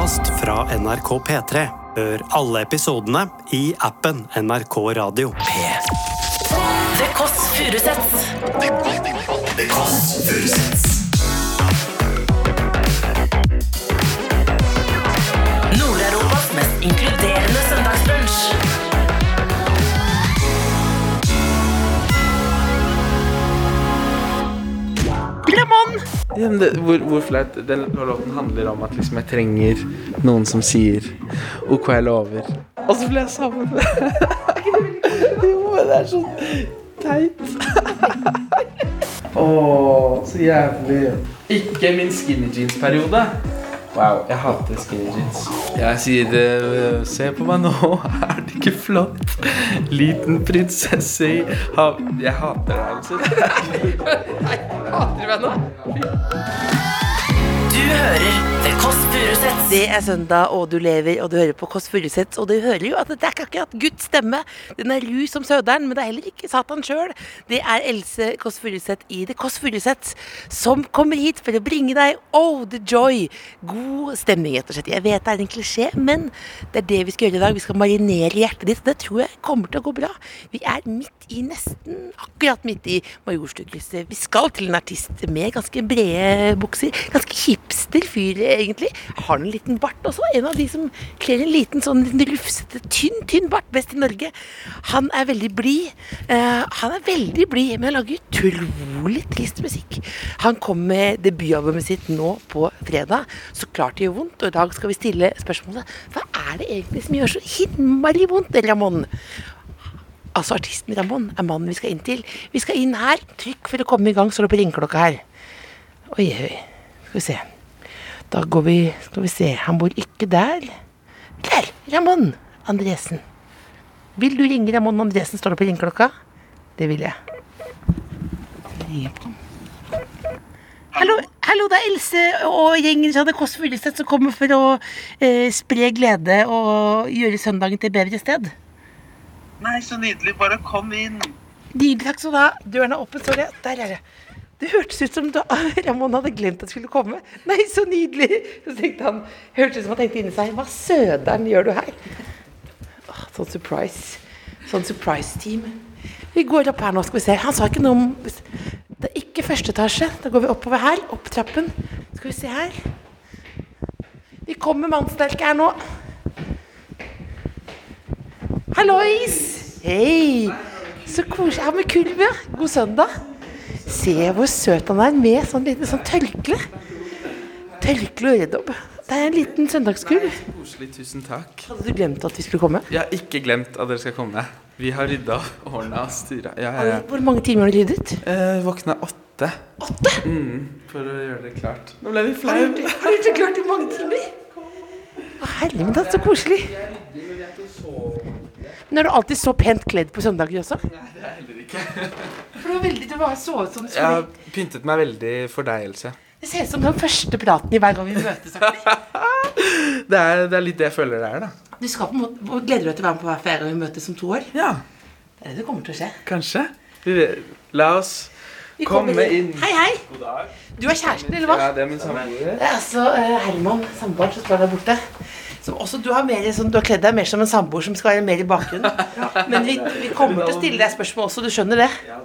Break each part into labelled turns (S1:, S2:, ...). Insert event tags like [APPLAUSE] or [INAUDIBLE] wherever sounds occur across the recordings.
S1: podkast fra NRK P3. Hør alle episodene i appen NRK Radio.
S2: The Kåss Furuseths. Nord-Europas mest inkluderende
S3: Ja, det, hvor, hvor flaut Den låten handler om at liksom jeg trenger noen som sier OK, jeg lover. Og så blir jeg sammen med [LAUGHS] Jo, men det er så teit. [LAUGHS] Å, så jævlig. Ikke min skinny jeans-periode. Wow, jeg hater skinny jeans. Jeg sier eh, Se på meg nå, [LAUGHS] er det ikke flott? Liten prinsesse i hav... Jeg hater deg, [LAUGHS] Else. Hater du meg nå?
S2: Du hører.
S4: Det er søndag, og du lever, og du hører på Kåss Furuseths. Og du hører jo at det er ikke akkurat Guds stemme. Den er ru som søderen, men det er heller ikke Satan sjøl. Det er Else Kåss Furuseth i The Kåss Furuseths som kommer hit for å bringe deg oh, the joy. God stemning, rett og slett. Jeg vet det er en klisjé, men det er det vi skal gjøre i dag. Vi skal marinere hjertet ditt. Det tror jeg kommer til å gå bra. Vi er midt i nesten akkurat midt i Majorstukrysset. Vi skal til en artist med ganske brede bukser. Ganske hipster fyr, egentlig. Har en liten bart også. En av de som kler en liten sånn rufsete, tynn, tynn bart. Best i Norge. Han er veldig blid. Uh, han er veldig blid, men han lager utrolig trist musikk. Han kom med debutalbumet sitt nå på fredag. Så klart det gjør vondt. Og i dag skal vi stille spørsmålet Hva er det egentlig som gjør så himmelig vondt, Ramón? Altså artisten Ramón er mannen vi skal inn til. Vi skal inn her. Trykk for å komme i gang, står det på ringeklokka her. Oi, oi. Skal vi se. Da går vi Skal vi se. Han bor ikke der. Der! Ramón Andresen. Vil du ringe Ramón Andresen, står det på ringeklokka. Det vil jeg. Hallo, hallo, det er Else og gjengen The Kåss Furuseth som kommer for å eh, spre glede og gjøre søndagen til et bedre sted.
S5: Nei, så nydelig. Bare kom inn.
S4: Nydelig, takk skal du ha. Døren er åpen, står det. Der er det. Det hørtes ut som da [LAUGHS] Ramón hadde glemt at skulle komme. Nei, så nydelig! Så tenkte han, hørtes ut som han tenkte inni seg Hva søderen gjør du her? Åh, sånn surprise. Sånn surprise-team. Vi går opp her nå, skal vi se. Han sa ikke noe om Det er ikke første etasje. Da går vi oppover her. Opp trappen. Skal vi se her. Vi kommer mannsterke her nå. Hallois! Hei! Så koselig. Ja, med kulv, ja. God søndag. Se hvor søt han er med sånn liten sånn tørkle. Tørkle og øredobb. Det er en liten søndagskurv.
S3: Koselig, tusen takk.
S4: Hadde du glemt at vi skulle komme?
S3: Jeg har ikke glemt at dere skal komme. Vi har rydda, ordna styra. Ja, ja, ja.
S4: Hvor mange timer har du ryddet?
S3: Eh, våkna åtte.
S4: Åtte?
S3: Mm, for å gjøre det klart. Nå ble vi
S4: flaue.
S3: flau.
S4: har du gjort det klart i mange timer? Å, er så koselig. Men er du alltid så pent kledd på søndager også?
S3: Nei, det er heller ikke.
S4: For du var veldig, du har sovet som du
S3: Jeg har
S4: skulle.
S3: pyntet meg veldig for deg, Else.
S4: Det ser ut som den første praten i hver gang vi møtes. [LAUGHS]
S3: Det er, det er litt det jeg føler det er, da.
S4: Du skal på en måte, hvor Gleder du deg til å være med på hver ferie vi møtes om to år?
S3: Ja,
S4: Det er det det kommer til å skje.
S3: kanskje. Vi- La oss
S4: Vi
S3: komme inn.
S4: Hei, hei. Du er kjæresten, eller hva?
S3: Ja, det er min samboer.
S4: Det er altså eh, Herman, samboeren, som står der borte. Som også, du, har mer, sånn, du har kledd deg mer som en samboer som skal være mer i bakgrunnen. Men vi, vi kommer til å stille deg spørsmål også, du skjønner det? Ja,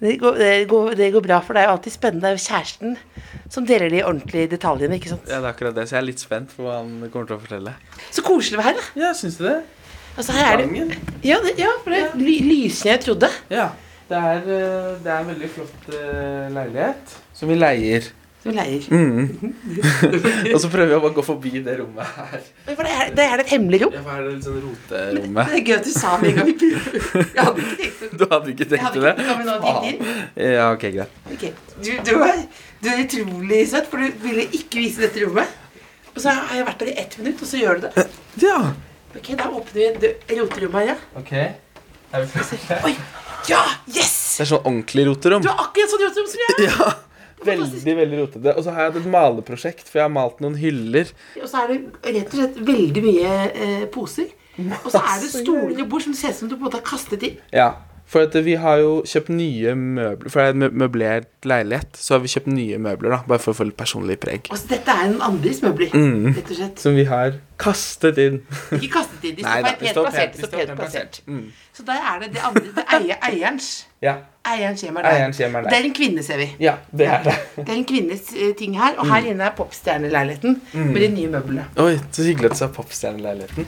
S4: Det går, det, går, det går bra, for det er jo alltid spennende. Det er jo kjæresten som deler de ordentlige detaljene. ikke sant?
S3: Ja, det er akkurat det, så jeg er litt spent på hva han kommer til å fortelle.
S4: Så koselig det var her, da.
S3: Ja, syns du det?
S4: Altså, her er det, ja, det, ja, for det er ly, lysere enn jeg trodde.
S3: Ja. Det er, eh, det er en veldig flott eh, leilighet som vi leier.
S4: Som leier.
S3: Mm. [LAUGHS] og så prøver vi å bare gå forbi det rommet her.
S4: For det er, det er et hemmelig rom.
S3: Ja, hva er det litt sånn
S4: Det er gøy at du sa det en gang. Jeg hadde ikke tenkt det.
S3: Du hadde ikke tenkt det? Ja, ok, greit.
S4: Okay. Du, du, er, du er utrolig søt, for du ville ikke vise dette rommet. Og så har jeg vært der i ett minutt, og så gjør du det.
S3: Ja.
S4: Ok, Da åpner vi roterommet her, ja.
S3: Ok. Er vi?
S4: Oi! Ja! Yes!
S3: Det er sånn ordentlig roterom.
S4: Du har akkurat sånn roterom som jeg har.
S3: Ja. Veldig, veldig rotete. Og så har jeg hatt et maleprosjekt, for jeg har malt noen hyller.
S4: Og så er det rett og slett veldig mye eh, poser. Og så er det stoler bord som ser ut som du på en måte har kastet inn.
S3: Ja, For at vi har jo kjøpt nye møbler For det er en møblert leilighet, så har vi kjøpt nye møbler, da. Bare for å få litt personlig preg.
S4: Altså, dette er en andres møbler,
S3: Mm.
S4: rett og slett.
S3: Som vi har kastet inn.
S4: Ikke kastet inn, de står pent plassert. de står pent plassert.
S3: Mm.
S4: Så der er det det andre, det eier, eierens.
S3: Ja.
S4: Eierens hjem er der.
S3: Eierens hjem er der.
S4: Det er en kvinne, ser vi.
S3: ja, det er det.
S4: Det er en kvinnes eh, ting her, og her inne er popstjerneleiligheten med de nye møblene.
S3: Oi, så hyggelig at du sa popstjerneleiligheten.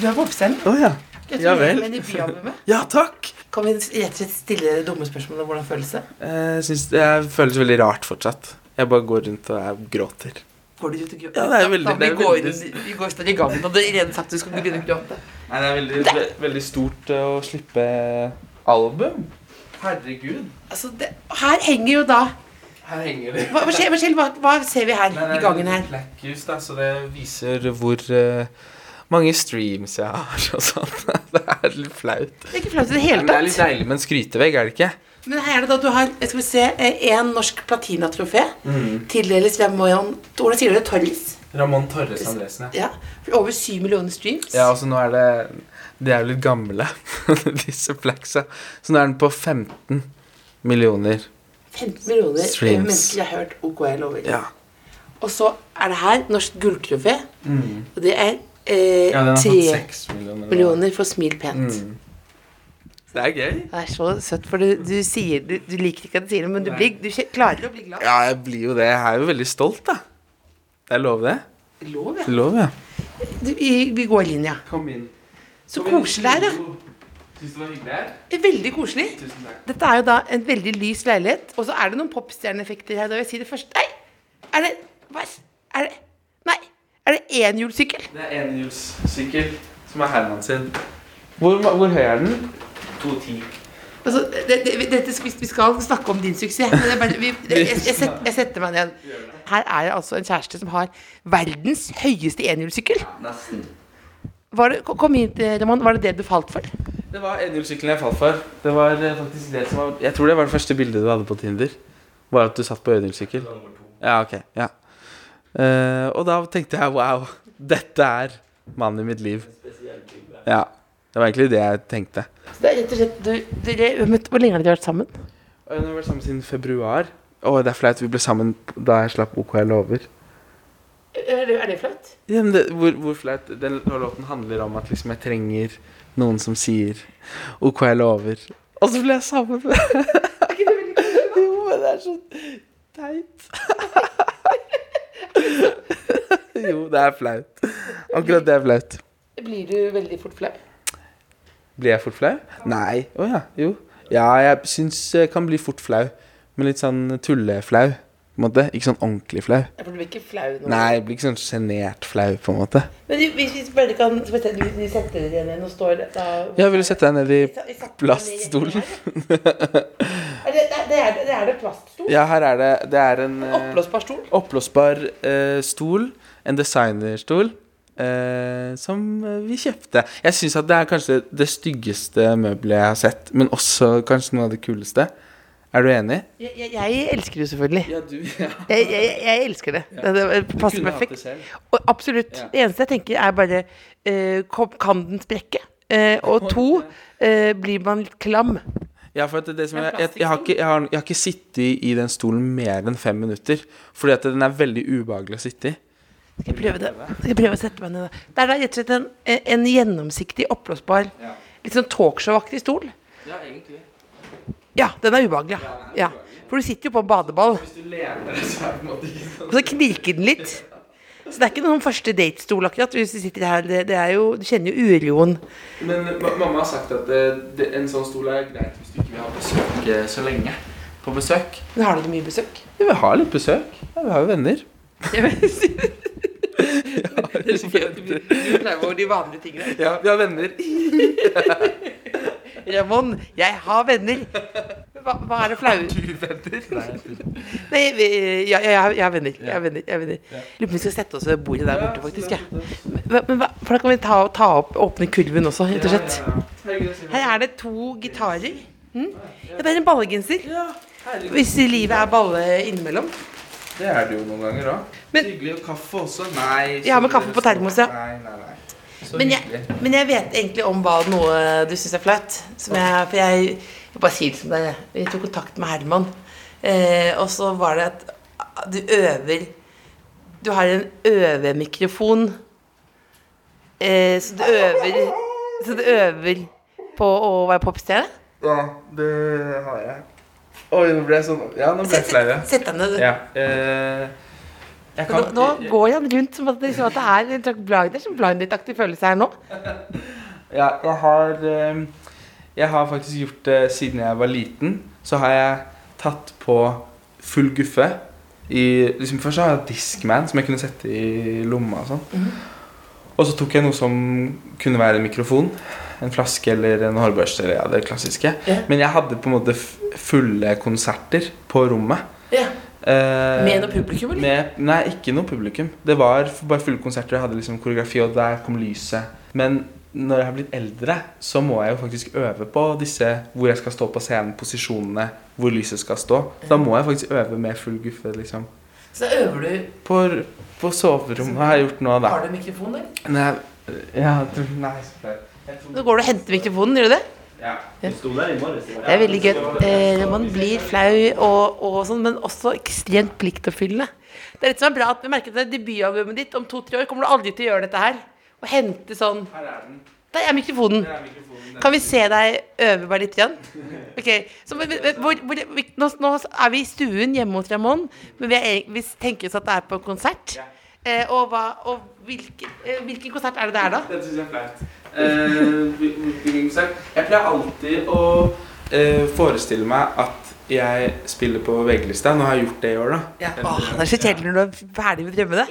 S4: Du er popstjerne.
S3: Oh, ja. Ja
S4: Gratulerer
S3: vel.
S4: med debutalbumet.
S3: Ja, takk.
S4: Kan vi rett og slett stille det dumme spørsmålet hvordan føles det?
S3: Jeg synes det føles veldig rart fortsatt. Jeg bare går rundt og jeg gråter.
S4: Går du ut og gråter?
S3: Ja, det er veldig-
S4: Da,
S3: det er
S4: vi, går,
S3: veldig-
S4: vi går snart i gangen, Og det allerede sagt at du skal begynne å gråte.
S3: Nei, det er veldig, ve veldig stort eh, å slippe album. Herregud.
S4: Altså, det, her henger jo da
S3: Her henger det.
S4: Hva, hva, skjer, hva, skjer, hva, hva ser vi her i gangen her?
S3: Blackhus, da, så det viser hvor eh, mange streams jeg har og sånn. Det er litt flaut.
S4: Det er ikke flaut i det
S3: Men
S4: hele
S3: det er litt deilig med en skrytevegg, er det ikke?
S4: Men her er det da du har skal vi se, én norsk platinatrofé.
S3: Mm.
S4: Tildeles Ramón Hvordan sier du det? Torres?
S3: Ramón Torres Andresen, ja.
S4: Ja. Over syv millioner streams.
S3: Ja, altså nå er det De er jo litt gamle, [LAUGHS] disse flaxa. Så nå er den på 15 millioner.
S4: 15 millioner
S3: Streams.
S4: mennesker har hørt OKL over.
S3: Ja.
S4: Og så er det her Norsk gulltrofé. Og det er eh,
S3: ja den har fått 6 millioner.
S4: millioner for Smil pent.
S3: Mm. Det er gøy.
S4: Det er så søtt, for du, du sier du, du liker ikke at du sier det, men du, blir, du klarer å bli glad.
S3: Ja, jeg blir jo det. Jeg er jo veldig stolt, da. Det er lov, det.
S4: Lov, ja.
S3: Lov, ja.
S4: Du, vi, vi går inn, ja.
S3: Kom inn.
S4: Så koselig her, da.
S3: Syns du det var hyggelig her?
S4: Er Veldig koselig.
S3: Tusen takk.
S4: Dette er jo da en veldig lys leilighet, og så er det noen popstjerneeffekter her. Da vil jeg si det først Nei! Er det Hva er det Nei! Er det enhjulssykkel?
S3: Det er enhjulssykkel som er Herman sin. Hvor, hvor høy er den? 2,10.
S4: Altså, det, det, dette, vi skal snakke om din suksess, men bare, vi, jeg, jeg, jeg, setter, jeg setter meg ned. Her er det altså en kjæreste som har verdens høyeste enhjulssykkel.
S3: Nesten.
S4: Var det, kom hit, Roman. Var det det du falt for?
S3: Det var enhjulssykkelen jeg falt for. Det var eh, faktisk det som var Jeg tror det var det første bildet du hadde på Tinder. Var at du satt på enhjulssykkel. Ja, ok. Ja. Eh, og da tenkte jeg wow, dette er mannen i mitt liv. Ja. Det var egentlig det jeg tenkte.
S4: Så det er rett og slett, du, dere, Hvor lenge har dere vært sammen?
S3: Vi har vært sammen siden februar. Og det er flaut. Vi ble sammen da jeg slapp OKL over.
S4: Er det, er det flaut?
S3: Ja, men det, hvor, hvor flaut Den låten handler om at liksom jeg trenger noen som sier OKL over. Og så ble jeg sammen med [LAUGHS] Jo, men det er så teit. [LAUGHS] [LAUGHS] jo, det er flaut. Akkurat det er flaut.
S4: Blir du veldig fort flau?
S3: Blir jeg fort flau? Nei. Å ja. Jo. Ja, jeg syns jeg kan bli fort flau. Men litt sånn tulleflau. På en måte. Ikke sånn ordentlig flau.
S4: Ja, For du blir ikke flau nå?
S3: Nei, jeg blir ikke sånn sjenert flau, på en måte.
S4: Men hvis vi bare kan du, setter deg ned Nå står det da,
S3: vil du sette deg ned i plaststolen. [LAUGHS]
S4: det, det, det, er, det er det plaststol?
S3: Ja, her er det Det er en eh,
S4: Oppblåsbar stol?
S3: oppblåsbar uh, stol. En designerstol. Uh, som eh, vi kjøpte. Jeg syns at det er kanskje det styggeste møbelet jeg har sett, men også kanskje noe av det kuleste. Er du enig?
S4: Jeg, jeg, jeg elsker det selvfølgelig.
S3: Ja, du ja.
S4: Jeg, jeg, jeg elsker det. Det, det passer perfekt. Og absolutt.
S3: Ja.
S4: Det eneste jeg tenker, er bare uh, Kan den sprekke? Uh, og [LAUGHS] to, eh, blir man litt klam?
S3: Ja, for at det, det som jeg, jeg, jeg, har ikke, jeg, har, jeg har ikke sittet i den stolen mer enn fem minutter. Fordi at den er veldig ubehagelig å sitte i.
S4: Skal jeg prøve det? Skal jeg prøve å sette meg ned? da? Det er da rett og slett en, en gjennomsiktig, oppblåsbar, litt sånn talkshow-aktig stol.
S3: Ja, egentlig.
S4: Ja, den er ubehagelig. Ja. ja. For du sitter jo på en badeball,
S3: Hvis du lener deg, så er det på en måte ikke sånn.
S4: og så knirker den litt. Så det er ikke noen første date-stol, akkurat. Hvis du sitter her, det, det er jo, Du kjenner jo uroen.
S3: Men ma mamma har sagt at det, det, en sånn stol er greit hvis du ikke vil ha besøk eh, så lenge. På besøk.
S4: Men har du mye besøk?
S3: Ja, vi har litt besøk. Ja, vi har jo venner.
S4: Vi pleier over de vanlige tingene.
S3: Ja, vi har venner. [LAUGHS]
S4: Ramon, jeg har venner. Hva, hva er det flaue?
S3: Du venner?
S4: Nei, vi, ja, ja, jeg har- jeg har venner. Jeg har venner, jeg har venner. Lurer på om vi skal sette oss ved bordet der borte, faktisk. Ja. Men, for da kan vi ta, ta opp, åpne kurven også, rett og slett. Her er det to gitarer. Mm? Ja, det er en ballegenser. Hvis livet er balle innimellom.
S3: Det er det jo noen ganger òg.
S4: Men-
S3: Hyggelig. Og kaffe også. Nei.
S4: Ja, med kaffe på termos, ja.
S3: Nei, nei, nei.
S4: Men jeg, men jeg vet egentlig om hva noe du syns er flaut. Som jeg, for jeg, Jeg bare sier det som det er. Vi tok kontakt med Herman. Eh, og så var det at du øver Du har en øvemikrofon. Eh, så du øver Så du øver på å være popstjerne?
S3: Ja, det har jeg. Oi, nå ble jeg sånn Ja, nå ble jeg flau.
S4: Sett deg ned. du.
S3: Ja. Eh, jeg
S4: Nå, nå går han rundt som at det, liksom, at det er en blind, som blinded-aktig følelse her nå. [LAUGHS]
S3: Ja, jeg har eh, Jeg har faktisk gjort det siden jeg var liten. Så har jeg tatt på full guffe. I, liksom Først så har jeg Discman, som jeg kunne sette i lomma og sånn. Og så tok jeg noe som kunne være en mikrofon. En flaske eller en hårbørste. Eller ja, det klassiske.
S4: yeah.
S3: Men jeg hadde på en måte fulle konserter på rommet.
S4: Ja.
S3: Eh,
S4: Med noe publikum, eller?
S3: med, nei, ikke noe publikum. Det var bare fulle konserter. Jeg hadde liksom koreografi, og der kom lyset. Men når jeg har blitt eldre, så må jeg jo faktisk øve på disse hvor jeg skal stå på scenen, posisjonene, hvor lyset skal stå. Da må jeg faktisk øve med full guffe, liksom.
S4: Så øver du
S3: På, på soverommet har jeg gjort noe av det.
S4: Har du mikrofon, eller?
S3: Nei, ja, jeg tror- nei, så. Jeg tror-
S4: Nå går du og henter mikrofonen, gjør du det?
S3: Ja.
S4: Det er veldig gøy. Eh, man blir flau og, og sånn, men også ekstremt pliktoppfyllende. Det er litt som er bra at vi merker at debutalbumet ditt om to-tre år kommer du aldri til å gjøre dette her. Og hente sånn
S3: Her er den.
S4: Der er mikrofonen.
S3: Er.
S4: Kan vi se deg øve bare litt? Igjen? [LAUGHS] Okay. så hvor, hvor, nå, nå er vi i stuen hjemme hos Ramón, men vi, er, vi tenker oss at det er på konsert.
S3: Ja.
S4: Eh, og hva, og hvilken, eh, hvilken konsert er det det er, da?
S3: Dette syns jeg er flaut. Eh, hvilken konsert? jeg pleier alltid å eh, forestille meg at jeg spiller på VG-lista. Nå har jeg gjort det i år, da.
S4: Ja. Åh, det er så kjedelig når du er ferdig med drømmene.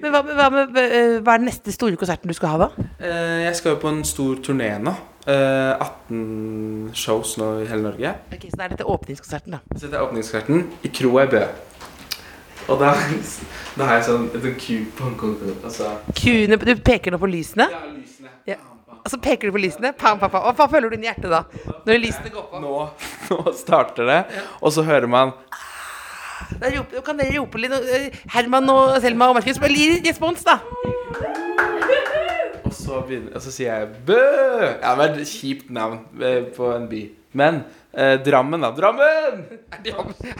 S4: Men hva, hva, med, eh, hva er den neste store konserten du skal ha, da?
S3: Eh, jeg skal jo på en stor turné nå. Eh, 18 shows nå i hele Norge.
S4: Ok, Så det er dette åpningskonserten, da.
S3: Så dette er åpningskonserten i Kroa i Bø. Og da, da har jeg sånn et Q på altså,
S4: Kuene, du peker nå på lysene,
S3: Ja, lysene.
S4: Ja. og så peker du på lysene. Pam, pam, pam. Og hva føler du inni hjertet da? Når lysene går på?
S3: Nå, nå starter det, og så hører man
S4: Da roper, kan dere rope litt? eh, Herman og Selma og Markus, gi respons, da.
S3: Og så, begynner, og så sier jeg Bø! Ja, det vært et kjipt navn eh, på en by. Men eh, Drammen, da. Drammen!
S4: Er det,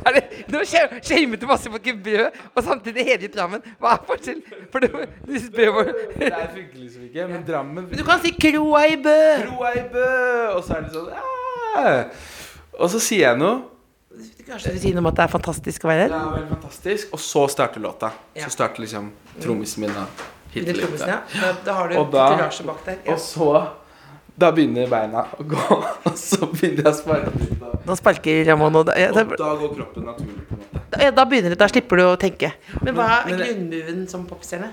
S4: er det, nå shamet du masse i brød, og samtidig hele Drammen. Hva er forskjell? For du, du spør hvor
S3: Det er funker liksom ikke, men Drammen
S4: Men du kan si Kroa i Bø.
S3: Kroa i Bø! Og så er det sånn Ja Og så sier jeg noe.
S4: Kanskje du sier noe om at det er fantastisk å være
S3: Det
S4: her?
S3: er veldig fantastisk. Og så starter låta.
S4: Ja.
S3: Så starter liksom trommisen min da.
S4: trommisen, ja. Da, da har du
S3: Og da-
S4: bak der. Ja.
S3: Og så Da begynner beina å gå, [LAUGHS] og så begynner jeg å sparke Da,
S4: da sparker Ramón, og da, ja,
S3: og
S4: da,
S3: da går kroppen naturlig, på en måte.
S4: ja, da begynner det. Da slipper du å tenke. Men hva er grunnmoven som popstjerne?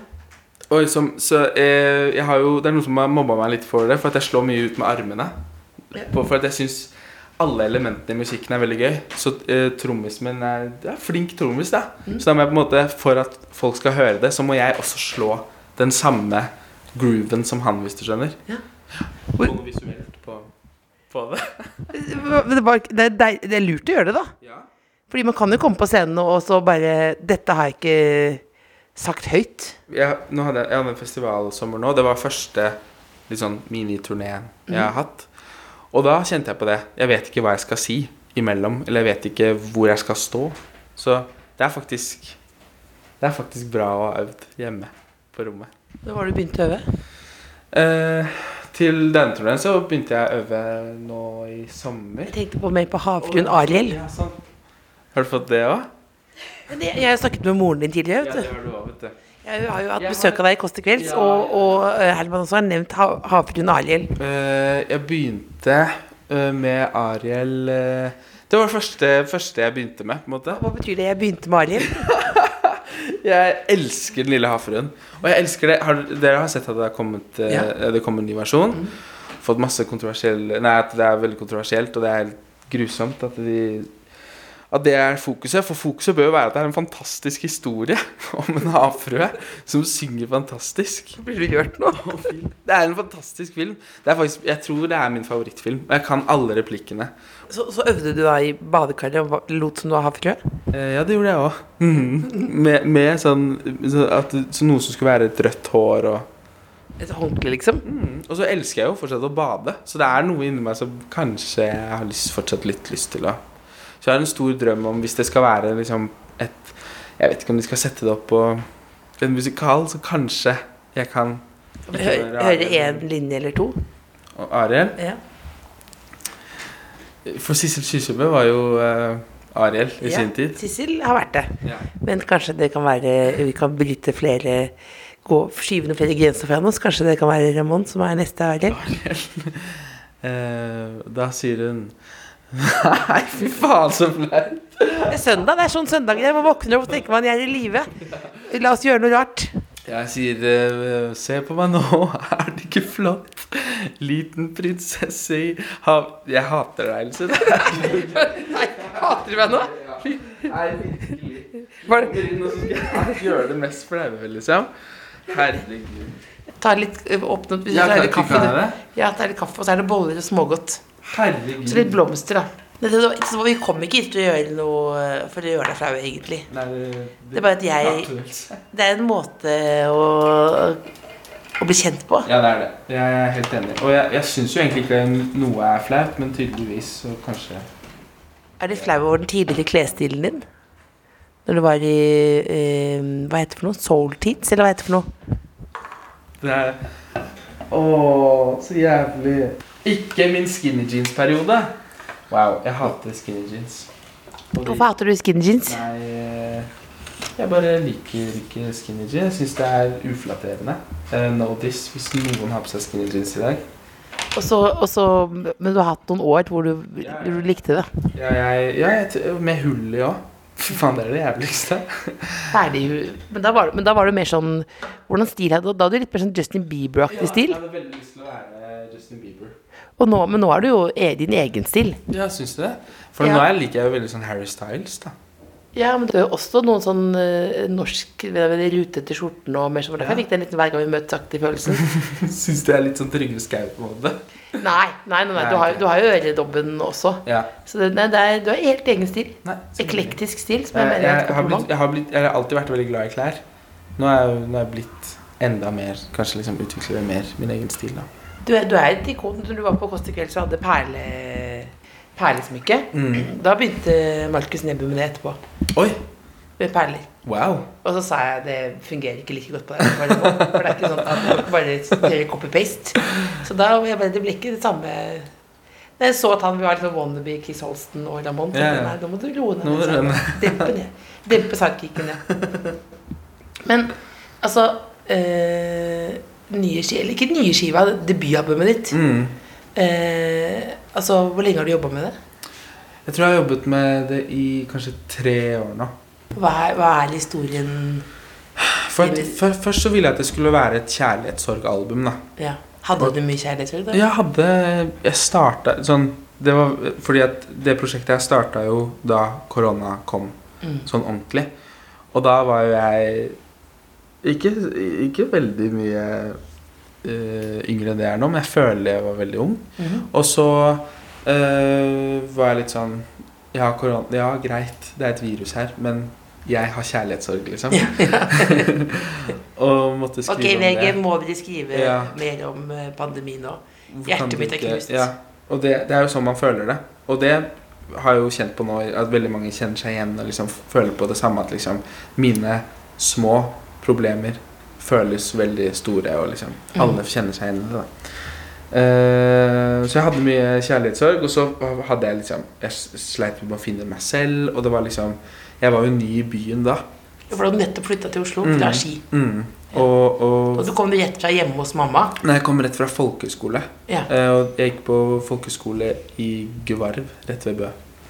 S3: Oi, som, så eh, jeg har jo Det er noen som har mobba meg litt for det, for at jeg slår mye ut med armene.
S4: Ja.
S3: På, for at jeg syns alle elementene i musikken er veldig gøy. Så eh, trommisen min er, er flink trommis, da. Så da må jeg på en måte For at folk skal høre det, så må jeg også slå den samme grooven som han, hvis du skjønner.
S4: Ja.
S3: Noe visuelt på, på det. [LAUGHS]
S4: Det, var, det, er det er lurt å gjøre det, da.
S3: Ja.
S4: Fordi man kan jo komme på scenen og så bare Dette har jeg ikke sagt høyt.
S3: jeg, hadde jeg, jeg hadde en festivalsommer nå. Det var første litt sånn miniturné jeg har hatt. Og da kjente jeg på det. Jeg vet ikke hva jeg skal si imellom. Eller jeg vet ikke hvor jeg skal stå. Så det er faktisk Det er faktisk bra å ha øvd hjemme på rommet.
S4: Da var du begynt å øve.
S3: Eh, til denne turneen så begynte jeg å øve nå i sommer.
S4: Jeg tenkte på meg på havfruen Ariel.
S3: Ja, sånn. Har du fått det òg?
S4: Jeg har snakket med moren din tidligere.
S3: Ja,
S4: vet
S3: det
S4: du.
S3: har du òg, vet du.
S4: Jeg har jo hatt besøk av deg i Kåss til kvelds,
S3: Ja,
S4: og, og eh, Herman også har nevnt ha, havfruen Ariel.
S3: Eh, jeg begynte eh, med Ariel Det var det første, første jeg begynte med. på en måte
S4: Hva betyr det? Jeg begynte med Ariel. [LAUGHS]
S3: Jeg elsker Den lille havfruen. Og jeg elsker det har, Dere har sett at det har kommet eh,
S4: Ja.
S3: Det kommer en ny versjon. Fått masse kontroversiell Nei, at det er veldig kontroversielt, og det er helt grusomt at de at det er fokuset. For fokuset bør jo være at det er en fantastisk historie [LAUGHS] om en havfrue som synger fantastisk.
S4: Blir du hørt nå?
S3: Det er en fantastisk film. Det faktisk, jeg tror det er min favorittfilm. Og jeg kan alle replikkene.
S4: Så, så øvde du da i badekaret og lot som du var havfrue?
S3: Eh, ja, det gjorde jeg òg. med, med sånn så, at, så noe som skulle være et rødt hår og
S4: Et håndkle, liksom?
S3: Mm. Og så elsker jeg jo fortsatt å bade, så det er noe inni meg som kanskje jeg har lyst, fortsatt litt lyst til å Så jeg har en stor drøm om hvis det skal være liksom et Jeg vet ikke om de skal sette det opp på en musikal, så kanskje jeg kan
S4: Høre
S3: Ariel.
S4: én linje eller to?
S3: Og Ariel
S4: Ja.
S3: For Sissel Kyrkjebø var jo uh, Ariel i
S4: Ja,
S3: sin tid.
S4: Sissel har vært det.
S3: Ja.
S4: Men kanskje det kan være Vi kan bryte flere gå, Skyve noen flere grenser foran oss. Kanskje det kan være Ramón som er neste Ariel? [LAUGHS]
S3: Eh, da sier hun [LAUGHS] Nei, fy faen, så flaut.
S4: Det er søndag. Det er sånn søndager. Man våkner opp og tenker man jeg er i live. La oss gjøre noe rart.
S3: Jeg sier eh, Se på meg nå, [LAUGHS] er det ikke flott? Liten prinsesse i hav... Jeg hater deg, Else. [LAUGHS]
S4: Nei, hater du meg nå?
S3: Nei, virkelig.
S4: Var det,
S3: Nå skal jeg gjøre det mest flaue, liksom. Herregud.
S4: ta litt øh, Åpne opp kaffe.
S3: kan?
S4: Ja, ta litt kaffe, og så er det boller og smågodt.
S3: Herregud.
S4: Så litt blomster, da. Det, det, det, så vi kom ikke hit til å gjøre noe for å gjøre deg flau, egentlig.
S3: Nei, det,
S4: Det er bare at jeg Det er en måte å, å bli kjent på.
S3: Ja, det er det. Jeg er helt enig. Og jeg, jeg syns jo egentlig ikke noe er flaut, men tydeligvis så kanskje
S4: Er du flau over den tidligere klesstilen din? Når du var i eh, Hva heter det for noe? Soul Teats, eller hva heter det for noe?
S3: Det er Å, så jævlig Ikke min skinny jeans-periode. Wow, jeg hater skinny jeans. Fordi,
S4: Hvorfor hater du skinny jeans?
S3: Nei eh, Jeg bare liker ikke skinny jeans. Jeg syns det er uflatterende. Eh, no diss hvis noen har på seg skinny jeans i dag.
S4: Og så, og så, men du har hatt noen år hvor du, hvor du likte det.
S3: Ja, jeg, ja jeg, med hull i òg. Fy faen, det er det jævligste.
S4: Ferdig. Men da var, men da var du mer sånn Hvordan stil hadde du? Da hadde du litt mer sånn Justin Bieber-aktig stil.
S3: Jeg hadde veldig lyst til å være Justin Bieber.
S4: Og nå, men nå er du jo e- din egen stil.
S3: Ja, syns du det? For
S4: Ja.
S3: nå er- liker jeg jo veldig sånn Harry Styles, da.
S4: Ja, men det er jo også noen sånn uh, norsk rutete skjorten og mer sånn. Derfor jeg fikk den litt hver gang vi møtes aktig følelsen. [LAUGHS]
S3: Syns det er litt sånn Trygve Skau-måte.
S4: Nei, nei, nei, nei. Du, har, du har jo øredobben også.
S3: Ja.
S4: Så det, nei, det er, du har helt egen stil. Eklektisk stil, som jeg
S3: Jeg,
S4: mener
S3: jeg,
S4: jeg,
S3: har blitt, jeg, har blitt, jeg har alltid vært veldig glad i klær. Nå er jeg, nå er jeg blitt enda mer Kanskje liksom utvikler jeg mer min egen stil, da.
S4: Du, du er et ikon. Når du var på Kåss til kvelds og hadde perle, perlesmykke,
S3: Mm.
S4: da begynte Markus Neby med det etterpå.
S3: Oi!
S4: Med perler.
S3: Wow.
S4: Og så sa jeg det fungerer ikke like godt på deg. For det er ikke sånn at du bare gjør copy-paste. Så da var jeg bare det ble ikke det samme da jeg så at han var liksom wannabe Chris Holsten og Ramón, tenkte
S3: Ja, ja.
S4: nå må du roe ned. Dempe ned. Dempe sidekicken ned. Men altså øh, Nye Eller ikke nye skiva, debutalbumet ditt.
S3: Mm.
S4: Eh, altså, Hvor lenge har du jobba med det?
S3: Jeg tror jeg har jobbet med det i kanskje tre år nå.
S4: Hva er, hva er historien
S3: For, for, først så ville jeg at det skulle være et kjærlighetssorgalbum, da.
S4: ja. Hadde du mye kjærlighetssorg? da?
S3: Jeg hadde Jeg starta sånn Det var fordi at det prosjektet jeg starta jo da korona kom
S4: Mm.
S3: sånn ordentlig. Og da var jo jeg ikke, ikke veldig mye eh, yngre enn det jeg er nå, men jeg føler jeg var veldig ung.
S4: Mhm.
S3: Og så uh, var jeg litt sånn Ja, korona, ja, greit, det er et virus her, men jeg har kjærlighetssorg, liksom. [LAUGHS] og måtte skrive
S4: Ok,
S3: om
S4: VG,
S3: det.
S4: må vi skrive
S3: Ja.
S4: mer om pandemien pandemi nå? Hjertet mitt er knust.
S3: Ja, og det, det er jo sånn man føler det. Og det har jeg jo kjent på nå, at veldig mange kjenner seg igjen og liksom føler på det samme. At liksom mine små problemer føles veldig store, og liksom
S4: Mm.
S3: alle kjenner seg igjen i det. da. Eh, så jeg hadde mye kjærlighetssorg, og så hadde jeg liksom Jeg sleit med å finne meg selv, og det var liksom Jeg var jo ny i byen da.
S4: For du hadde nettopp flytta til Oslo
S3: Mm.
S4: er Ski.
S3: Mm. Og, og
S4: Og du kom rett fra hjemme hos mamma.
S3: Nei, jeg kom rett fra folkehøyskole.
S4: Ja.
S3: Uh, og jeg gikk på folkehøyskole i Gvarv, rett ved Bø.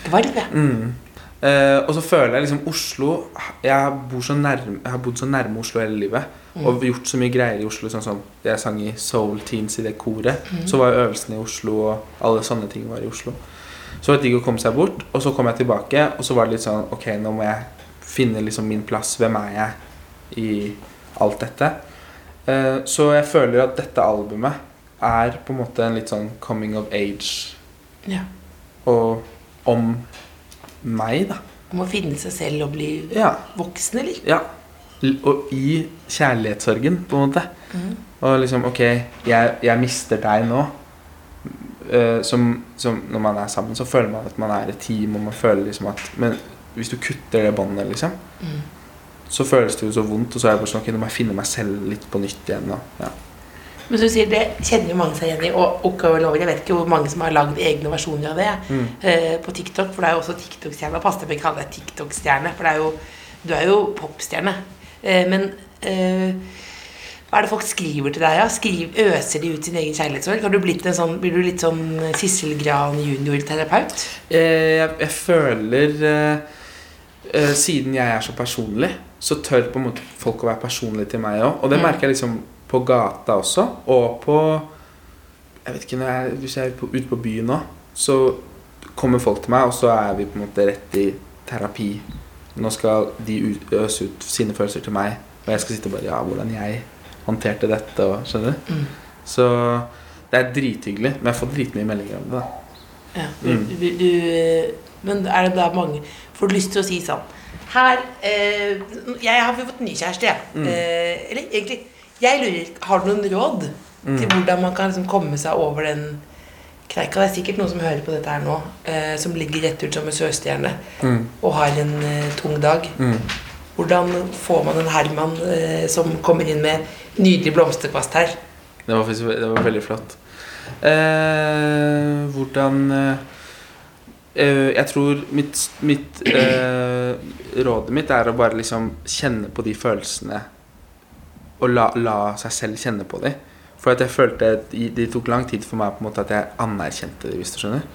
S4: Gvarv, ja.
S3: Mm. Eh, og så føler jeg liksom Oslo Jeg, bor så nærme, jeg har bodd så nærme Oslo hele livet. Og gjort så mye greier i Oslo. Sånn som jeg sang i Soul Teens i det koret. Så var jo øvelsene i Oslo, og alle sånne ting var i Oslo. Så var det digg å komme seg bort. Og så kom jeg tilbake, og så var det litt sånn Ok, nå må jeg finne liksom min plass. Hvem er jeg i alt dette? Uh, så jeg føler at dette albumet er på en måte en litt sånn coming of age.
S4: ja.
S3: Og om meg, da.
S4: Om å finne seg selv og bli
S3: Ja.
S4: voksen, eller?
S3: ja. Og i kjærlighetssorgen, på en måte.
S4: Mm.
S3: Og liksom Ok, jeg, jeg mister deg nå. Eh, som, som når man er sammen, så føler man at man er et team, og man føler liksom at Men hvis du kutter det båndet, liksom,
S4: Mm.
S3: så føles det jo så vondt. Og så er jeg bare sånn Ok, nå må jeg finne meg selv litt på nytt igjen. Og, ja.
S4: Men som du sier, det kjenner jo mange seg igjen i. Og og Lover, jeg vet ikke hvor mange som har lagd egne versjoner av det
S3: Mm.
S4: uh, på TikTok. For det er jo også TikTok-stjerne. Pass deg for å kalle deg TikTok-stjerne, for det er jo, du er jo popstjerne. Uh, men uh, hva er det folk skriver til deg? Ja? Skriv, øser de ut sin egen kjærlighetssorg? Har du blitt en sånn, blir du litt sånn Sissel Gran junior-terapeut?
S3: Jeg, jeg, jeg føler eh, eh, Siden jeg er så personlig, så tør på en måte folk å være personlige til meg òg. Og det
S4: Mm.
S3: merker jeg liksom på gata også, og på Jeg vet ikke, jeg, Hvis jeg er på, ute på byen nå, så kommer folk til meg, og så er vi på en måte rett i terapi. Nå skal de ut- øse ut sine følelser til meg, og jeg skal sitte og bare Ja, hvordan jeg håndterte dette, og skjønner du?
S4: Mm.
S3: Så det er drithyggelig. Men jeg får dritmye meldinger om det. da
S4: Ja, du,
S3: Mm.
S4: du, du, men er det da mange Får du lyst til å si sånn Her eh, Jeg har fått ny kjæreste, jeg.
S3: Mm.
S4: Eh, eller egentlig Jeg lurer Har du noen råd
S3: Mm.
S4: til hvordan man kan liksom komme seg over den kneika? Det er sikkert noen som hører på dette her nå, eh, som ligger rett ut som en sørstjerne
S3: Mm.
S4: og har en eh, tung dag.
S3: Mm.
S4: Hvordan får man en Herman eh, som kommer inn med nydelig blomsterkvast her?
S3: Det var, faktisk, det var veldig flott. Eh, hvordan eh, eh, Jeg tror mitt, mitt eh, Rådet mitt er å bare liksom kjenne på de følelsene. Og la, la seg selv kjenne på dem. For at jeg følte at de Det tok lang tid for meg på en måte at jeg anerkjente dem, hvis du skjønner.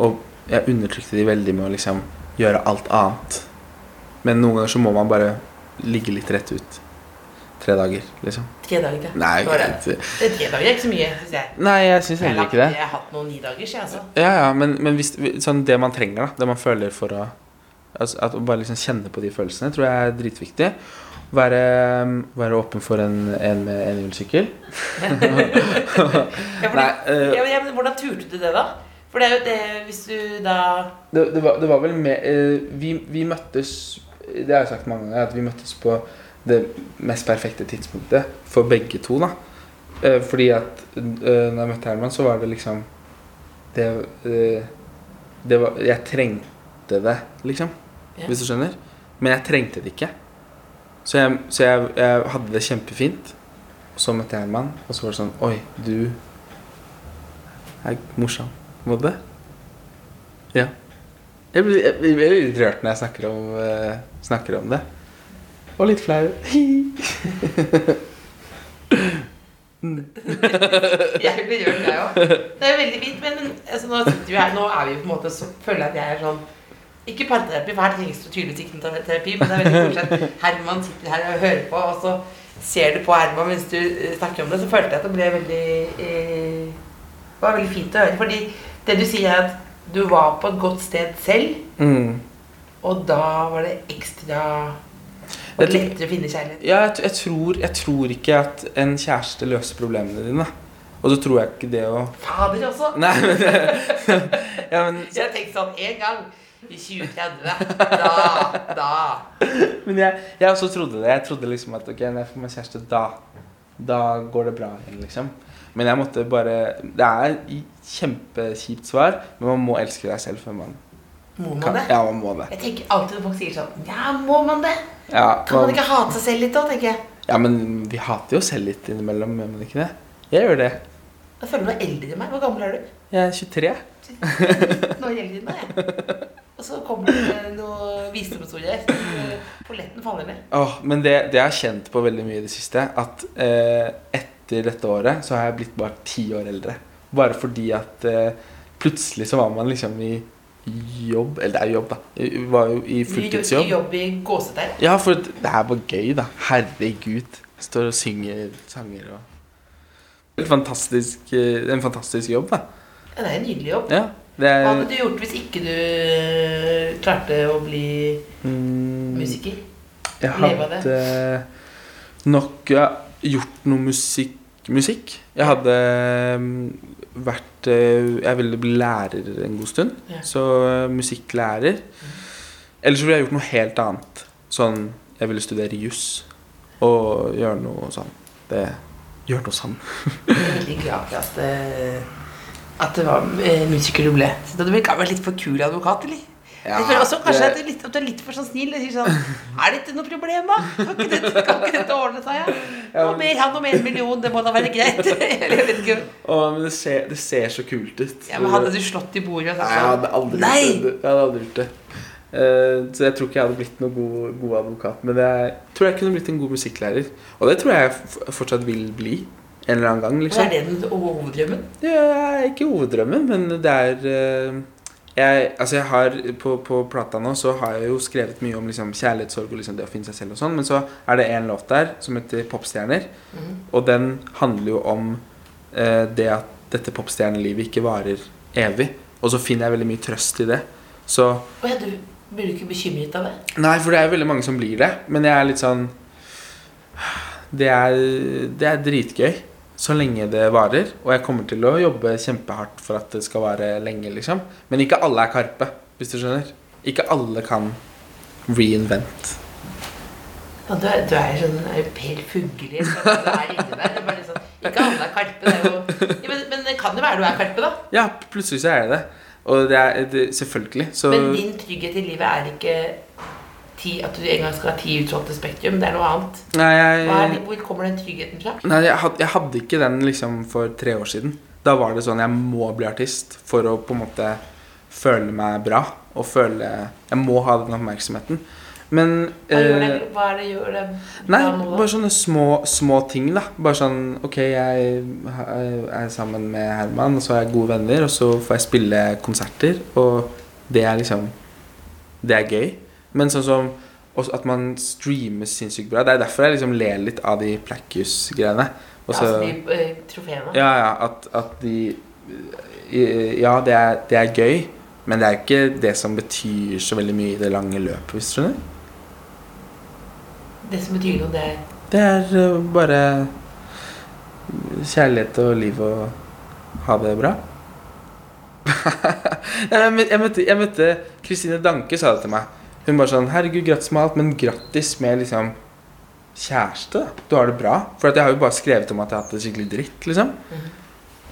S3: Og jeg undertrykte de veldig med å liksom gjøre alt annet. Men noen ganger så må man bare ligge litt rett ut. Tre dager, liksom.
S4: Tre dager ja.
S3: Nei,
S4: det. Det er tre dager er ikke så mye, syns jeg.
S3: Nei, jeg syns heller ikke det.
S4: jeg har hatt noen ni dager, jeg, altså.
S3: Ja, ja, men, men hvis, sånn det man trenger, da. Det man føler for å altså, at Å bare liksom kjenne på de følelsene, tror jeg er dritviktig. Være, være åpen for en, en med enhjulssykkel. [LAUGHS]
S4: Ja,
S3: Nei, eh,
S4: ja, men, hvordan turte du det, da? For det er jo det hvis du da
S3: det, det, var, det var vel med uh, vi, vi møttes Det har jeg sagt mange ganger, at vi møttes på det mest perfekte tidspunktet for begge to. da uh, Fordi at uh, når jeg møtte Herman, så var det liksom Det, det var, Jeg trengte det, liksom.
S4: Ja.
S3: Hvis du skjønner. Men jeg trengte det ikke. Så jeg, så jeg, jeg hadde det kjempefint. Og så møtte jeg en mann, og så var det sånn Oi, du er morsom. Må det? Ja. Jeg blir, jeg blir litt rørt når jeg snakker om, uh, snakker om det. Og litt flau. [LAUGHS]
S4: Jeg blir rørt, jeg òg. Det er veldig fint, men altså, nå, sitter vi her, nå er vi på en måte så føler jeg at jeg er sånn Ikke parterapi, for her trengs det tydeligvis ikke noe terapi, men det er veldig koselig at Herman sitter her og hører på, og så ser du på Herman mens du eh, snakker om det, så følte jeg at det ble veldig eh, var veldig fint å høre. Fordi det du sier, er at du var på et godt sted selv,
S3: Mm.
S4: og da var det ekstra var det lettere å finne kjærlighet.
S3: Ja, jeg, jeg, tror, jeg tror ikke at en kjæreste løser problemene dine. Og så tror jeg ikke det å
S4: Fader også!
S3: Nei, men [LAUGHS] [LAUGHS] Ja, men,
S4: Jeg har tenkt sånn en gang i 2030. Da, da.
S3: men jeg, jeg også trodde det. Jeg trodde liksom at ok, når jeg får meg kjæreste, da Da går det bra igjen, liksom. Men jeg måtte bare Det er kjempekjipt svar, men man må elske deg selv før man
S4: Må man
S3: kan.
S4: det?
S3: Ja, man må det.
S4: Jeg tenker alltid når folk sier sånn Ja, må man det?
S3: Ja,
S4: Kan man
S3: man,
S4: ikke hate seg selv litt da, tenker jeg.
S3: ja, men vi hater jo selv litt innimellom, gjør man ikke det? Jeg gjør det.
S4: Jeg føler er eldre enn meg. Hvor gammel er du?
S3: Jeg er 23.
S4: Nå er jeg eldre enn deg. [LAUGHS] Og så kommer det noen noe visdomsord der. Polletten faller ned.
S3: Åh, men det, det jeg har kjent på veldig mye i det siste, at eh, etter dette året så har jeg blitt bare ti år eldre. Bare fordi at eh, plutselig så var man liksom i jobb Eller det er jobb, da. I- Var jo i
S4: Ny
S3: I
S4: jobb i gåsetegn.
S3: Ja, for det her var gøy, da. Herregud. Jeg Står og synger sanger og Det fantastisk, eh, en fantastisk jobb, da.
S4: Ja, det er en nydelig jobb.
S3: Ja. Det
S4: Hva
S3: er
S4: hadde du gjort hvis ikke du eh, klarte å bli
S3: mm,
S4: musiker?
S3: Jeg
S4: leve av det?
S3: hadde nok ja, gjort noe musikk, musikk. Jeg hadde mm, vært eh, Jeg ville bli lærer en god stund.
S4: Ja.
S3: Så eh, musikklærer. Eller så ville jeg gjort noe helt annet. Sånn Jeg ville studere juss. og gjøre noe sånn. Det Gjør noe sånn.
S4: Jeg er veldig glad for at, at det var eh, musiker du ble. Så du ble være litt for kul advokat, eller?
S3: Ja,
S4: jeg føler også kanskje
S3: det-
S4: at, du er litt, at du er litt for sånn snill. og sier Sånn, er dette noe problem, da? Kan ikke dette, kan ikke dette ordne seg? Ja? Og mer han og mer en million, det må da være greit? Eller [LAUGHS] jeg vet ikke.
S3: Å, men det ser, det ser så kult ut.
S4: Ja, men Hadde du slått i bordet og sagt
S3: jeg
S4: sånn
S3: hadde aldri
S4: Nei!
S3: gjort det. Jeg hadde aldri gjort det. Uh, så jeg tror ikke jeg hadde blitt noen god, god advokat. Men jeg tror jeg kunne blitt en god musikklærer. Og det tror jeg jeg fortsatt vil bli. En eller annen gang, liksom.
S4: er det den hoveddrømmen?
S3: Det er ikke hoveddrømmen, men det er eh, jeg, altså jeg har, på, på plata nå så har jeg jo skrevet mye om liksom, kjærlighetssorg og liksom det å finne seg selv og sånn, men så er det en låt der som heter 'Popstjerner',
S4: Mhm.
S3: og den handler jo om eh, det at dette popstjernelivet ikke varer evig. Og så finner jeg veldig mye trøst i det. Så
S4: ja, du blir ikke bekymret av det?
S3: Nei, for det er veldig mange som blir det, men jeg er litt sånn Det er, det er dritgøy så lenge det varer. Og jeg kommer til å jobbe kjempehardt for at det skal vare lenge, liksom. Men ikke alle er Karpe, hvis du skjønner. Ikke alle kan reinvent.
S4: Ja, du, er, du er sånn er Per Fugli. sånn, ikke alle er Karpe. Det er jo, ja, men, men det kan jo være du er Karpe, da.
S3: Ja, plutselig så er det det. Og det er det, selvfølgelig. Så
S4: Men din trygghet i livet er ikke ti, at du en gang skal ha ti utsolgte Spektrum. Det er noe annet.
S3: Nei, jeg,
S4: er, hvor kommer den tryggheten fra?
S3: Nei, jeg hadde, jeg hadde ikke den liksom for tre år siden. Da var det sånn jeg må bli artist for å på en måte føle meg bra. Og føle Jeg må ha den oppmerksomheten. Men
S4: Hva, gjør det,
S3: eh,
S4: hva det gjør det
S3: Nei, bare sånne små, små ting, da. Bare sånn Ok, jeg er sammen med Herman, og så er jeg gode venner, og så får jeg spille konserter, og det er liksom Det er gøy. Men sånn som at man streamer sinnssykt bra. Det er derfor jeg liksom ler litt av de så-
S4: altså de eh, trofeene?
S3: ja, ja, at, at de Ja, det er, det er gøy, men det er ikke det som betyr så veldig mye i det lange løpet, hvis du skjønner.
S4: Det som betyr noe, det er
S3: Det er øh, bare kjærlighet og liv og ha det bra. [LAUGHS] Jeg møtte Kristine Danke sa det til meg. Hun bare sånn 'Herregud, grattis med alt, men grattis med liksom kjæreste. da. Du har det bra.' For at jeg har jo bare skrevet om at jeg har hatt det skikkelig dritt, liksom.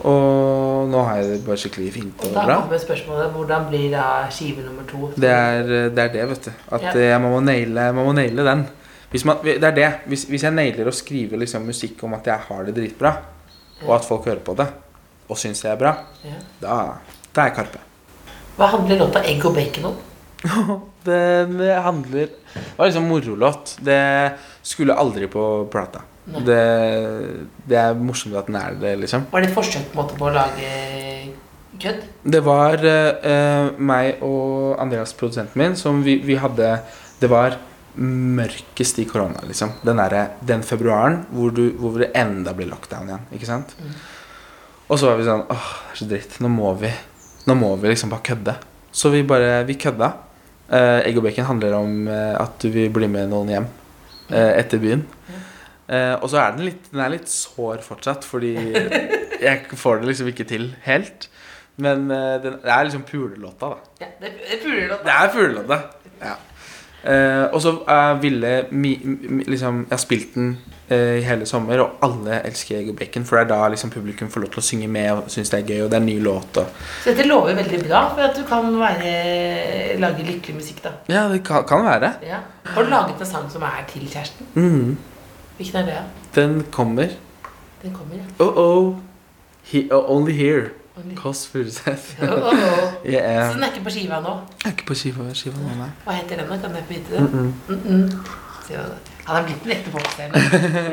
S3: Og nå har jeg det bare skikkelig fint
S4: Og
S3: og
S4: da
S3: bra.
S4: kommer spørsmålet hvordan blir da skive nummer to?
S3: Det er det, er det vet du. At
S4: Ja.
S3: eh, jeg må naile, man må naile den. Hvis man, det er det. Hvis, hvis jeg nailer å skrive liksom musikk om at jeg har det dritbra, og at folk hører på det, og syns jeg er bra,
S4: Ja.
S3: da, da er jeg Karpe.
S4: Hva handler låta 'Egg og bacon' om? [LAUGHS]
S3: Den handler Det var liksom morolåt. Det skulle aldri på plata. Det, det er morsomt at den er det, liksom.
S4: Var det et forsøk på, måte, på å lage kødd?
S3: Det var uh, meg og Andreas, produsenten min, som vi, vi hadde Det var mørkest i korona, liksom. Den, der, den februaren hvor, du, hvor det enda blir lockdown igjen. Ikke sant? Og så var vi sånn Åh, det er så dritt. Nå må vi Nå må vi liksom bare kødde. Så vi bare Vi kødda. Eh, Egg og bacon handler om eh, at du vil bli med noen hjem eh, etter byen. Og så er den litt Den er litt sår fortsatt, fordi jeg får det liksom ikke til helt. Men den, det er liksom pulelåta, da.
S4: Ja, det, er pulelåta.
S3: Det er pulelåta. Ja. Eh, og så ville mi, mi, liksom Jeg har spilt den eh, i hele sommer, og alle elsker bacon. For det er da liksom publikum får lov til å synge med og syns det er gøy, og det er en ny låt. Og,
S4: Så dette lover veldig bra for at du kan være, lage lykkelig musikk, da.
S3: ja, det kan, kan være.
S4: Ja. Har du laget en sang som er til kjæresten?
S3: Mm.
S4: Hvilken er det?
S3: Den kommer.
S4: Den kommer, ja.
S3: Oh oh. He, oh, only here. Kåss Furuseth.
S4: Oh, oh, oh.
S3: Yeah.
S4: Så den er ikke på skiva nå?
S3: Jeg er ikke på skiva, skiva nå, nei.
S4: Hva heter den, da? Kan jeg få vite det? Mm -mm. Se hva det- Han er blitt en ekte popstjerne.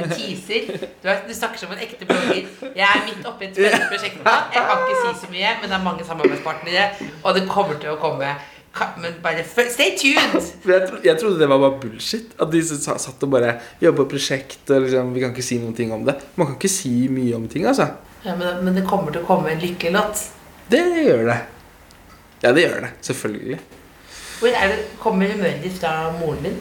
S4: Du teaser. Du, er, du snakker som en ekte blogger. Jeg er midt oppi et spennende prosjekt nå. Jeg kan ikke si så mye, men det er mange samarbeidspartnere, og det kommer til å komme. Ka- Men bare føl- Stay tuned!
S3: For jeg, tro, jeg trodde det var bare bullshit. At de sa- satt og bare jobba på prosjekt og liksom, vi kan ikke si noen ting om det. Man kan ikke si mye om ting, altså.
S4: Ja, men, men det kommer til å komme en lykkelig låt.
S3: Det gjør det. Ja, det gjør det. Selvfølgelig.
S4: Hvor det, kommer humøret ditt fra moren din?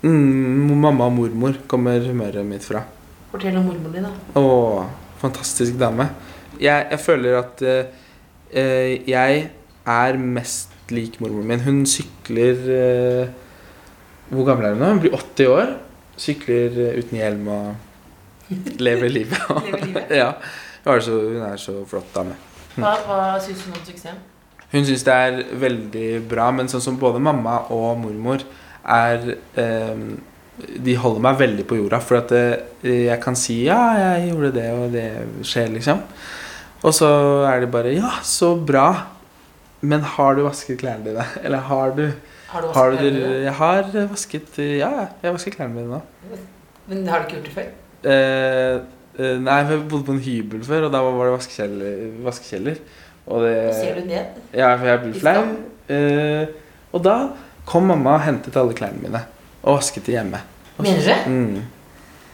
S3: Mm, mamma og mormor kommer humøret mitt fra.
S4: Fortell om mormoren din, da.
S3: Å, fantastisk dame. Jeg, jeg føler at eh, jeg er mest lik mormoren min. Hun sykler uh, Hvor gammel er hun nå? Hun blir 80 år. Sykler uten hjelm og lever livet. [LAUGHS]
S4: Lever livet. [LAUGHS]
S3: ja. Så, hun er så flott dame.
S4: Hva, hva syns hun om suksessen?
S3: Hun syns det er veldig bra, men sånn som både mamma og mormor er eh, De holder meg veldig på jorda, for at eh, jeg kan si 'ja, jeg gjorde det, og det skjer', liksom. Og så er de bare 'ja, så bra', men har du vasket klærne dine? Eller har du
S4: Har du
S3: Har
S4: vasket
S3: du
S4: klærne dine?
S3: Jeg har vasket Ja, ja, jeg vasker klærne mine nå.
S4: Men har du ikke gjort det før?
S3: Eh, eh, nei, jeg bodde på en hybel før, og da var det vaskekjeller. vaskekjeller og det,
S4: ser du ned.
S3: Ja, for jeg
S4: blir
S3: flau. Eh, og da kom mamma og hentet alle klærne mine og vasket de hjemme.
S4: Mener du det?
S3: Mm,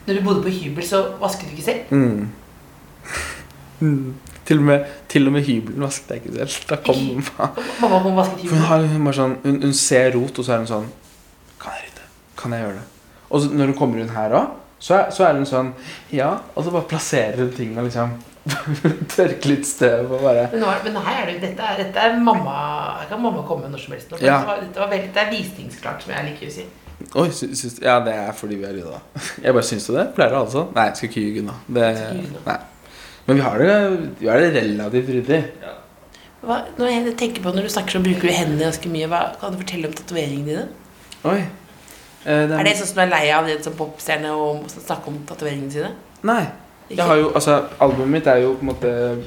S4: Når du bodde på hybel, så vasket du ikke selv?
S3: mm. Mm. [LAUGHS] Til, og med, til og med hybelen vasket jeg ikke selv. Da kom [LAUGHS] mamma.
S4: Mamma kom vasket
S3: For hun, har, hun, bare sånn, hun, hun ser rot, og så er hun sånn Kan jeg rydde? Kan jeg gjøre det? Og så, når hun kommer inn her òg, så, så er hun sånn Ja. Og så bare plasserer hun ting og liksom [LAUGHS] tørker litt støv og bare
S4: Men, nå er, men her er det, dette, er, dette er mamma Her kan mamma komme når som helst. Nå,
S3: Ja.
S4: Dette, var, dette, var veldig, det er visningsklart, som jeg liker å si.
S3: Oi, sy, syns, ja, det er fordi vi er rydda. [LAUGHS] Jeg bare syns du det? Pleier det sånn? Nei, jeg skal ikke ljuge nå. Det,
S4: ikke
S3: nei. Men vi har det, vi har det relativt ryddig.
S4: Hva, når jeg tenker på Når du snakker så bruker du hendene ganske mye. Hva kan du fortelle om tatoveringene dine?
S3: Oi. Eh, den-
S4: Er det sånn som du er lei av det som popstjerne å snakke om tatoveringene sine?
S3: Nei.
S4: Ikke?
S3: Jeg har jo, altså, albumet mitt er jo på en måte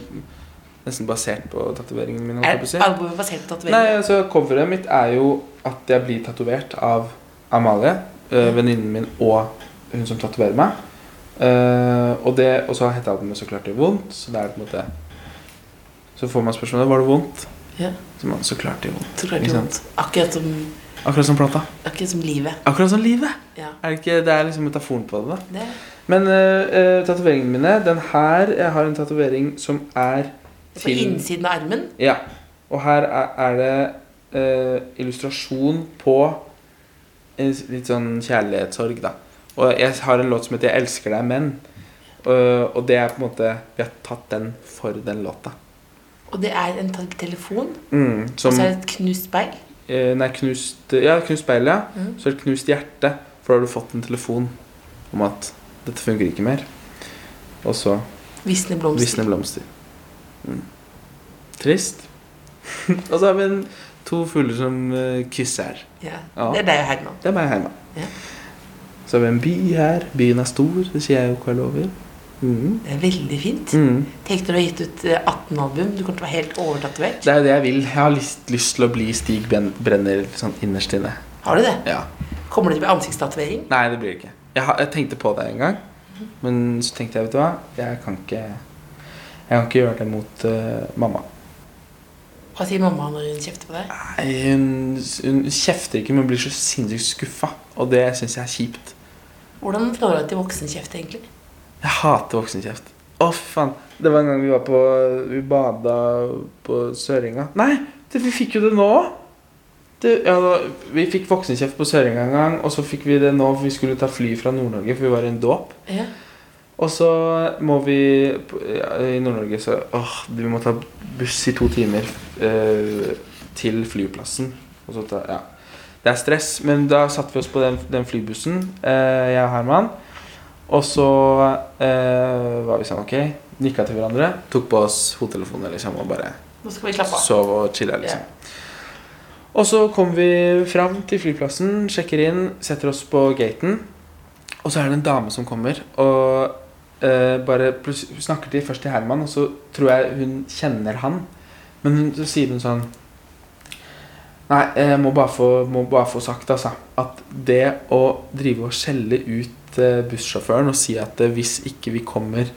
S3: nesten basert på tatoveringene mine.
S4: Er albumet basert på
S3: Nei, altså Coveret mitt er jo at jeg blir tatovert av Amalie, øh, venninnen min og hun som tatoverer meg. Uh, og det, og så heter albumet så klart det vondt. Så det er på en måte Så får man spørsmålet var det vondt.
S4: Ja.
S3: Så man, så klart det er vondt.
S4: Så klart det er vondt. Akkurat som,
S3: Akkurat som plata.
S4: akkurat som livet.
S3: Akkurat som livet.
S4: Ja.
S3: Er det, ikke, det er liksom metaforen på det. da
S4: Det,
S3: Men uh, tatoveringene mine Den her Jeg har en tatovering som er
S4: på innsiden av armen.
S3: Ja. Og her er, er det uh, illustrasjon på en litt sånn kjærlighetssorg, da. Og jeg har en låt som heter 'Jeg elsker deg, menn'. Og, og det er på en måte Vi har tatt den for den låta.
S4: Og det er en telefon.
S3: Mm,
S4: Og så er det et knust speil.
S3: Eh, Nei, knust Ja, knust speil, ja.
S4: Mhm.
S3: Så er det knust hjerte. For da har du fått en telefon om at dette funker ikke mer. Og så
S4: Visne blomster.
S3: visne blomster. Mm. Trist. [LAUGHS] og så har vi en, to fugler som uh, kysser.
S4: Ja.
S3: Ja.
S4: Det er deg og Herman.
S3: Det er meg hjemme.
S4: Ja.
S3: Så har vi en by her. Byen er stor, det sier jeg jo hva jeg lover. Mm.
S4: Det er veldig fint.
S3: Mm.
S4: Tenk når du har gitt ut eh, 18 album. Du kommer til å være helt overtatovert.
S3: Det er jo det jeg vil. Jeg har lyst, lyst til å bli Stig Brenner sånn innerst inne.
S4: Har du det?
S3: Ja.
S4: Kommer det til å bli ansiktstatovering?
S3: Nei, det blir det ikke. Jeg, har, jeg tenkte på det en gang, men så tenkte jeg, vet du hva, jeg kan ikke Jeg kan ikke gjøre det mot uh, mamma.
S4: Hva sier mamma når hun kjefter på deg?
S3: Nei, hun, hun kjefter ikke, men blir så sinnssykt skuffa. Og det syns jeg er kjipt.
S4: Hvordan forholder du deg til voksenkjeft, egentlig?
S3: Jeg hater voksenkjeft. Å, oh, faen. Det var en gang vi var på Vi bada på Sørenga. Nei, det, vi fikk jo det nå òg. Ja, vi fikk voksenkjeft på Sørenga en gang, og så fikk vi det nå for vi skulle ta fly fra Nord-Norge, for vi var i en dåp.
S4: Ja.
S3: Og så må vi ja, I Nord-Norge så Åh, vi må ta buss i to timer eh, til flyplassen. Og så ta, ja. Det er stress, men da satte vi oss på den, den flybussen, eh, jeg og Herman. Og så eh, var vi sånn, ok, nikka til hverandre, tok på oss hodetelefonene liksom, og bare
S4: Nå skal vi slappe av.
S3: sov og chilla, liksom. Og så kommer vi fram til flyplassen, sjekker inn, setter oss på gaten. Og så er det en dame som kommer og eh, bare snakker til først til Herman, og så tror jeg hun kjenner han. Men hun, så sier hun sånn Nei, jeg må bare få, må bare få sagt altså, at det å drive og skjelle ut eh, bussjåføren og si at eh, hvis ikke vi kommer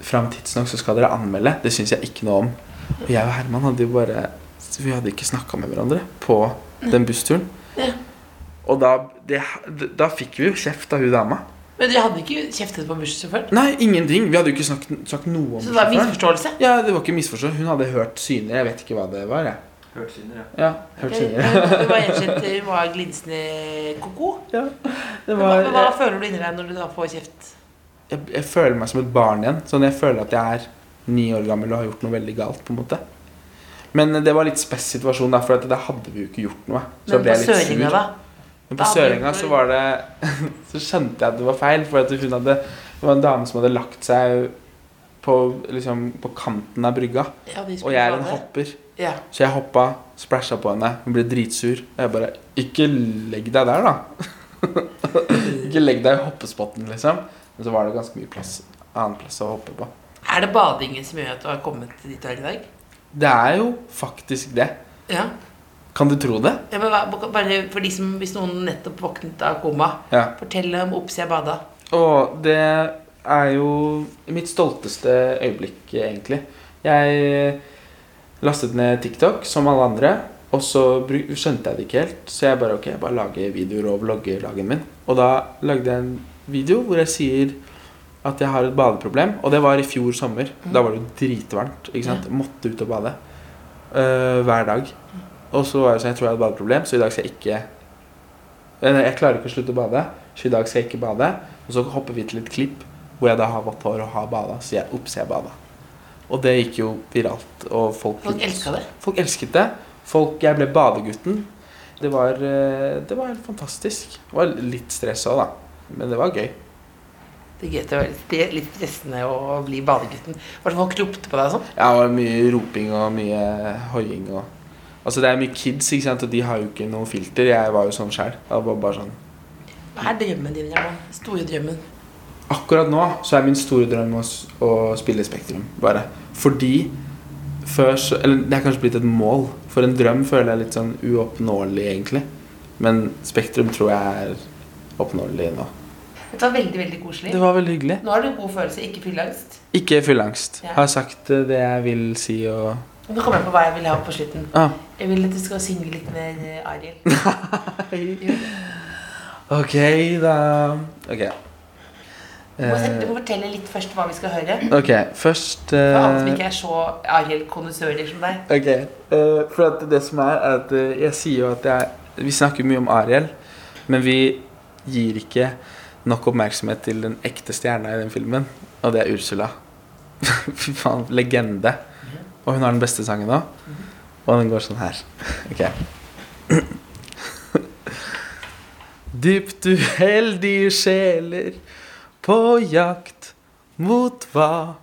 S3: fram tidsnok, så skal dere anmelde, det syns jeg ikke noe om. Og jeg og Herman hadde jo bare Vi hadde ikke snakka med hverandre på den bussturen.
S4: Ja.
S3: Og da, det, da fikk vi jo kjeft av hun dama.
S4: Men dere hadde ikke kjeftet på bussjåføren?
S3: Nei, ingenting. Vi hadde jo ikke snakket, sagt noe om bussjåføren.
S4: Så det var misforståelse?
S3: Ja, det var ikke misforståelse. Hun hadde hørt syner. Jeg vet ikke hva det var. Jeg.
S5: Hørt syner, ja.
S3: Ja, hørt
S4: synder.
S3: syner.
S4: det var gjenkjent til var glinsende ko-ko.
S3: Ja, det
S4: Men Hva, men hva
S3: jeg,
S4: føler du inni deg når du da får kjeft?
S3: jeg, jeg føler meg som et barn igjen. Sånn Jeg føler at jeg er ni år gammel og har gjort noe veldig galt. på en måte Men det var litt spess situasjon, da, for da hadde vi jo ikke gjort noe. Så
S4: Men
S3: ble jeg litt
S4: Søringa,
S3: sur.
S4: da?
S3: Men på
S4: begynte-
S3: så var det [LAUGHS] Så skjønte jeg at det var feil, for at hun hadde Det var en dame som hadde lagt seg på, liksom, på kanten av brygga.
S4: Ja,
S3: Og jeg er en hopper.
S4: Ja.
S3: Så jeg hoppa, splæsja på henne. Hun ble dritsur. Og jeg bare Ikke legg deg der, da. [LAUGHS] ikke legg deg i hoppespotten, liksom. Men så var det ganske mye plass, annen plass å hoppe på.
S4: Er det badingen som gjør at du har kommet dit du er i dag?
S3: Det er jo faktisk det.
S4: Ja.
S3: Kan du tro det?
S4: ja men bare for de som, Hvis noen nettopp våknet av koma,
S3: Ja.
S4: fortell om Ops, jeg bada.
S3: Og det er jo mitt stolteste øyeblikk, egentlig. Jeg lastet ned TikTok, som alle andre. Og så skjønte jeg det ikke helt, så jeg bare ok, jeg bare lager videoer og vlogger dagen min. Og da lagde jeg en video hvor jeg sier at jeg har et badeproblem. Og det var i fjor sommer. Da var det jo dritvarmt. ikke sant? Måtte ut og bade. Uh, hver dag. Og så var det sånn, jeg tror jeg hadde badeproblem, så i dag skal jeg ikke Nei, Jeg klarer ikke å slutte å bade, så i dag skal jeg ikke bade. Og så hopper vi til et klipp hvor jeg da har vått hår og har bada. Så jeg ops, jeg bada. Og det gikk jo viralt. Og folk,
S4: Folk elska det.
S3: Folk elsket det. Folk, jeg ble badegutten. Det var, eh, det var helt fantastisk. Det var litt stress òg, da. Men det var gøy.
S4: Det er gøy, det var litt- stressende å bli badegutten. Var det folk ropte på deg og sånn?
S3: Ja, det var mye roping og mye hoiing og Altså, det er mye kids, ikke sant, og de har jo ikke noe filter. Jeg var jo sånn sjæl. Var bare sånn
S4: Hva er drømmen din, Ramon? Store drømmen?
S3: Akkurat nå så er min store drøm å, å spille Spektrum. Bare. Fordi før så Eller det er kanskje blitt et mål. For en drøm føler jeg er litt sånn uoppnåelig, egentlig. Men Spektrum tror jeg er oppnåelig nå.
S4: Dette var veldig veldig koselig.
S3: Det var veldig hyggelig.
S4: Nå har du god følelse, ikke fylleangst.
S3: Ikke fylleangst.
S4: Ja.
S3: Har sagt eh, det jeg vil si og
S4: Og Nå kommer jeg på hva jeg vil ha på slutten.
S3: ah.
S4: Jeg vil at du skal synge litt med eh, Ariel. [LAUGHS]
S3: Ok, da Ok.
S4: Du må, du
S3: Eh,
S4: må fortelle litt først hva vi skal høre.
S3: ok, først
S4: For alle som
S3: eh,
S4: ikke er så Ariel-kondisører som deg.
S3: Ok, uh, for det som er, er at jeg sier jo at jeg, vi snakker mye om Ariel, men vi gir ikke nok oppmerksomhet til den ekte stjerna i den filmen, og det er Ursula. [LAUGHS] Fy faen, legende. Og hun har den beste sangen òg, og den går sånn her. Ok. [CLEARS THROAT] Dypt uheldige sjeler på jakt mot hva?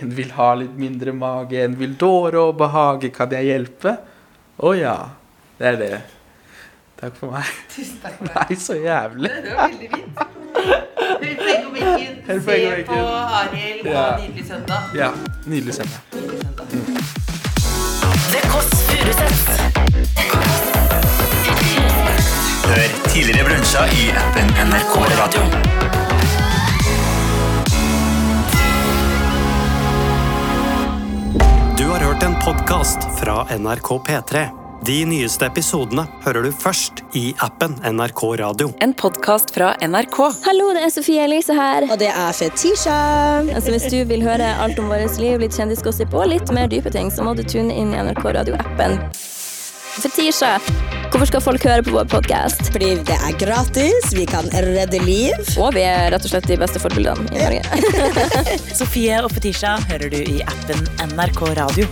S3: En vil ha litt mindre mage, en vil dåre og behage, kan jeg hjelpe? Å ja, det er det. Takk for meg.
S4: Tusen takk for [LAUGHS] meg.
S3: Nei, så jævlig.
S4: Det var veldig fint. På Se på Arild og
S3: Ja.
S4: Nydelig søndag.
S3: Ja, nydelig søndag.
S4: Nydelig søndag.
S2: The Kåss Furuseths.
S6: Hør tidligere brunsja i appen NRK Radio.
S1: Har hørt en podkast fra NRK P3. De nyeste episodene hører du først i appen NRK Radio.
S7: En podkast fra NRK.
S8: Hallo, det er Sofie Elise her.
S9: Og det er Fetisha.
S8: Altså, hvis du vil høre alt om vårt liv, litt kjendisgossip og litt mer dype ting, så må du tune inn i NRK Radio-appen. Fetisha, hvorfor skal folk høre på vår podkast?
S9: Fordi det er gratis, vi kan redde liv.
S8: Og vi er rett og slett de beste forbildene i Norge. [LAUGHS]
S2: Sofie og Fetisha hører du i appen NRK Radio.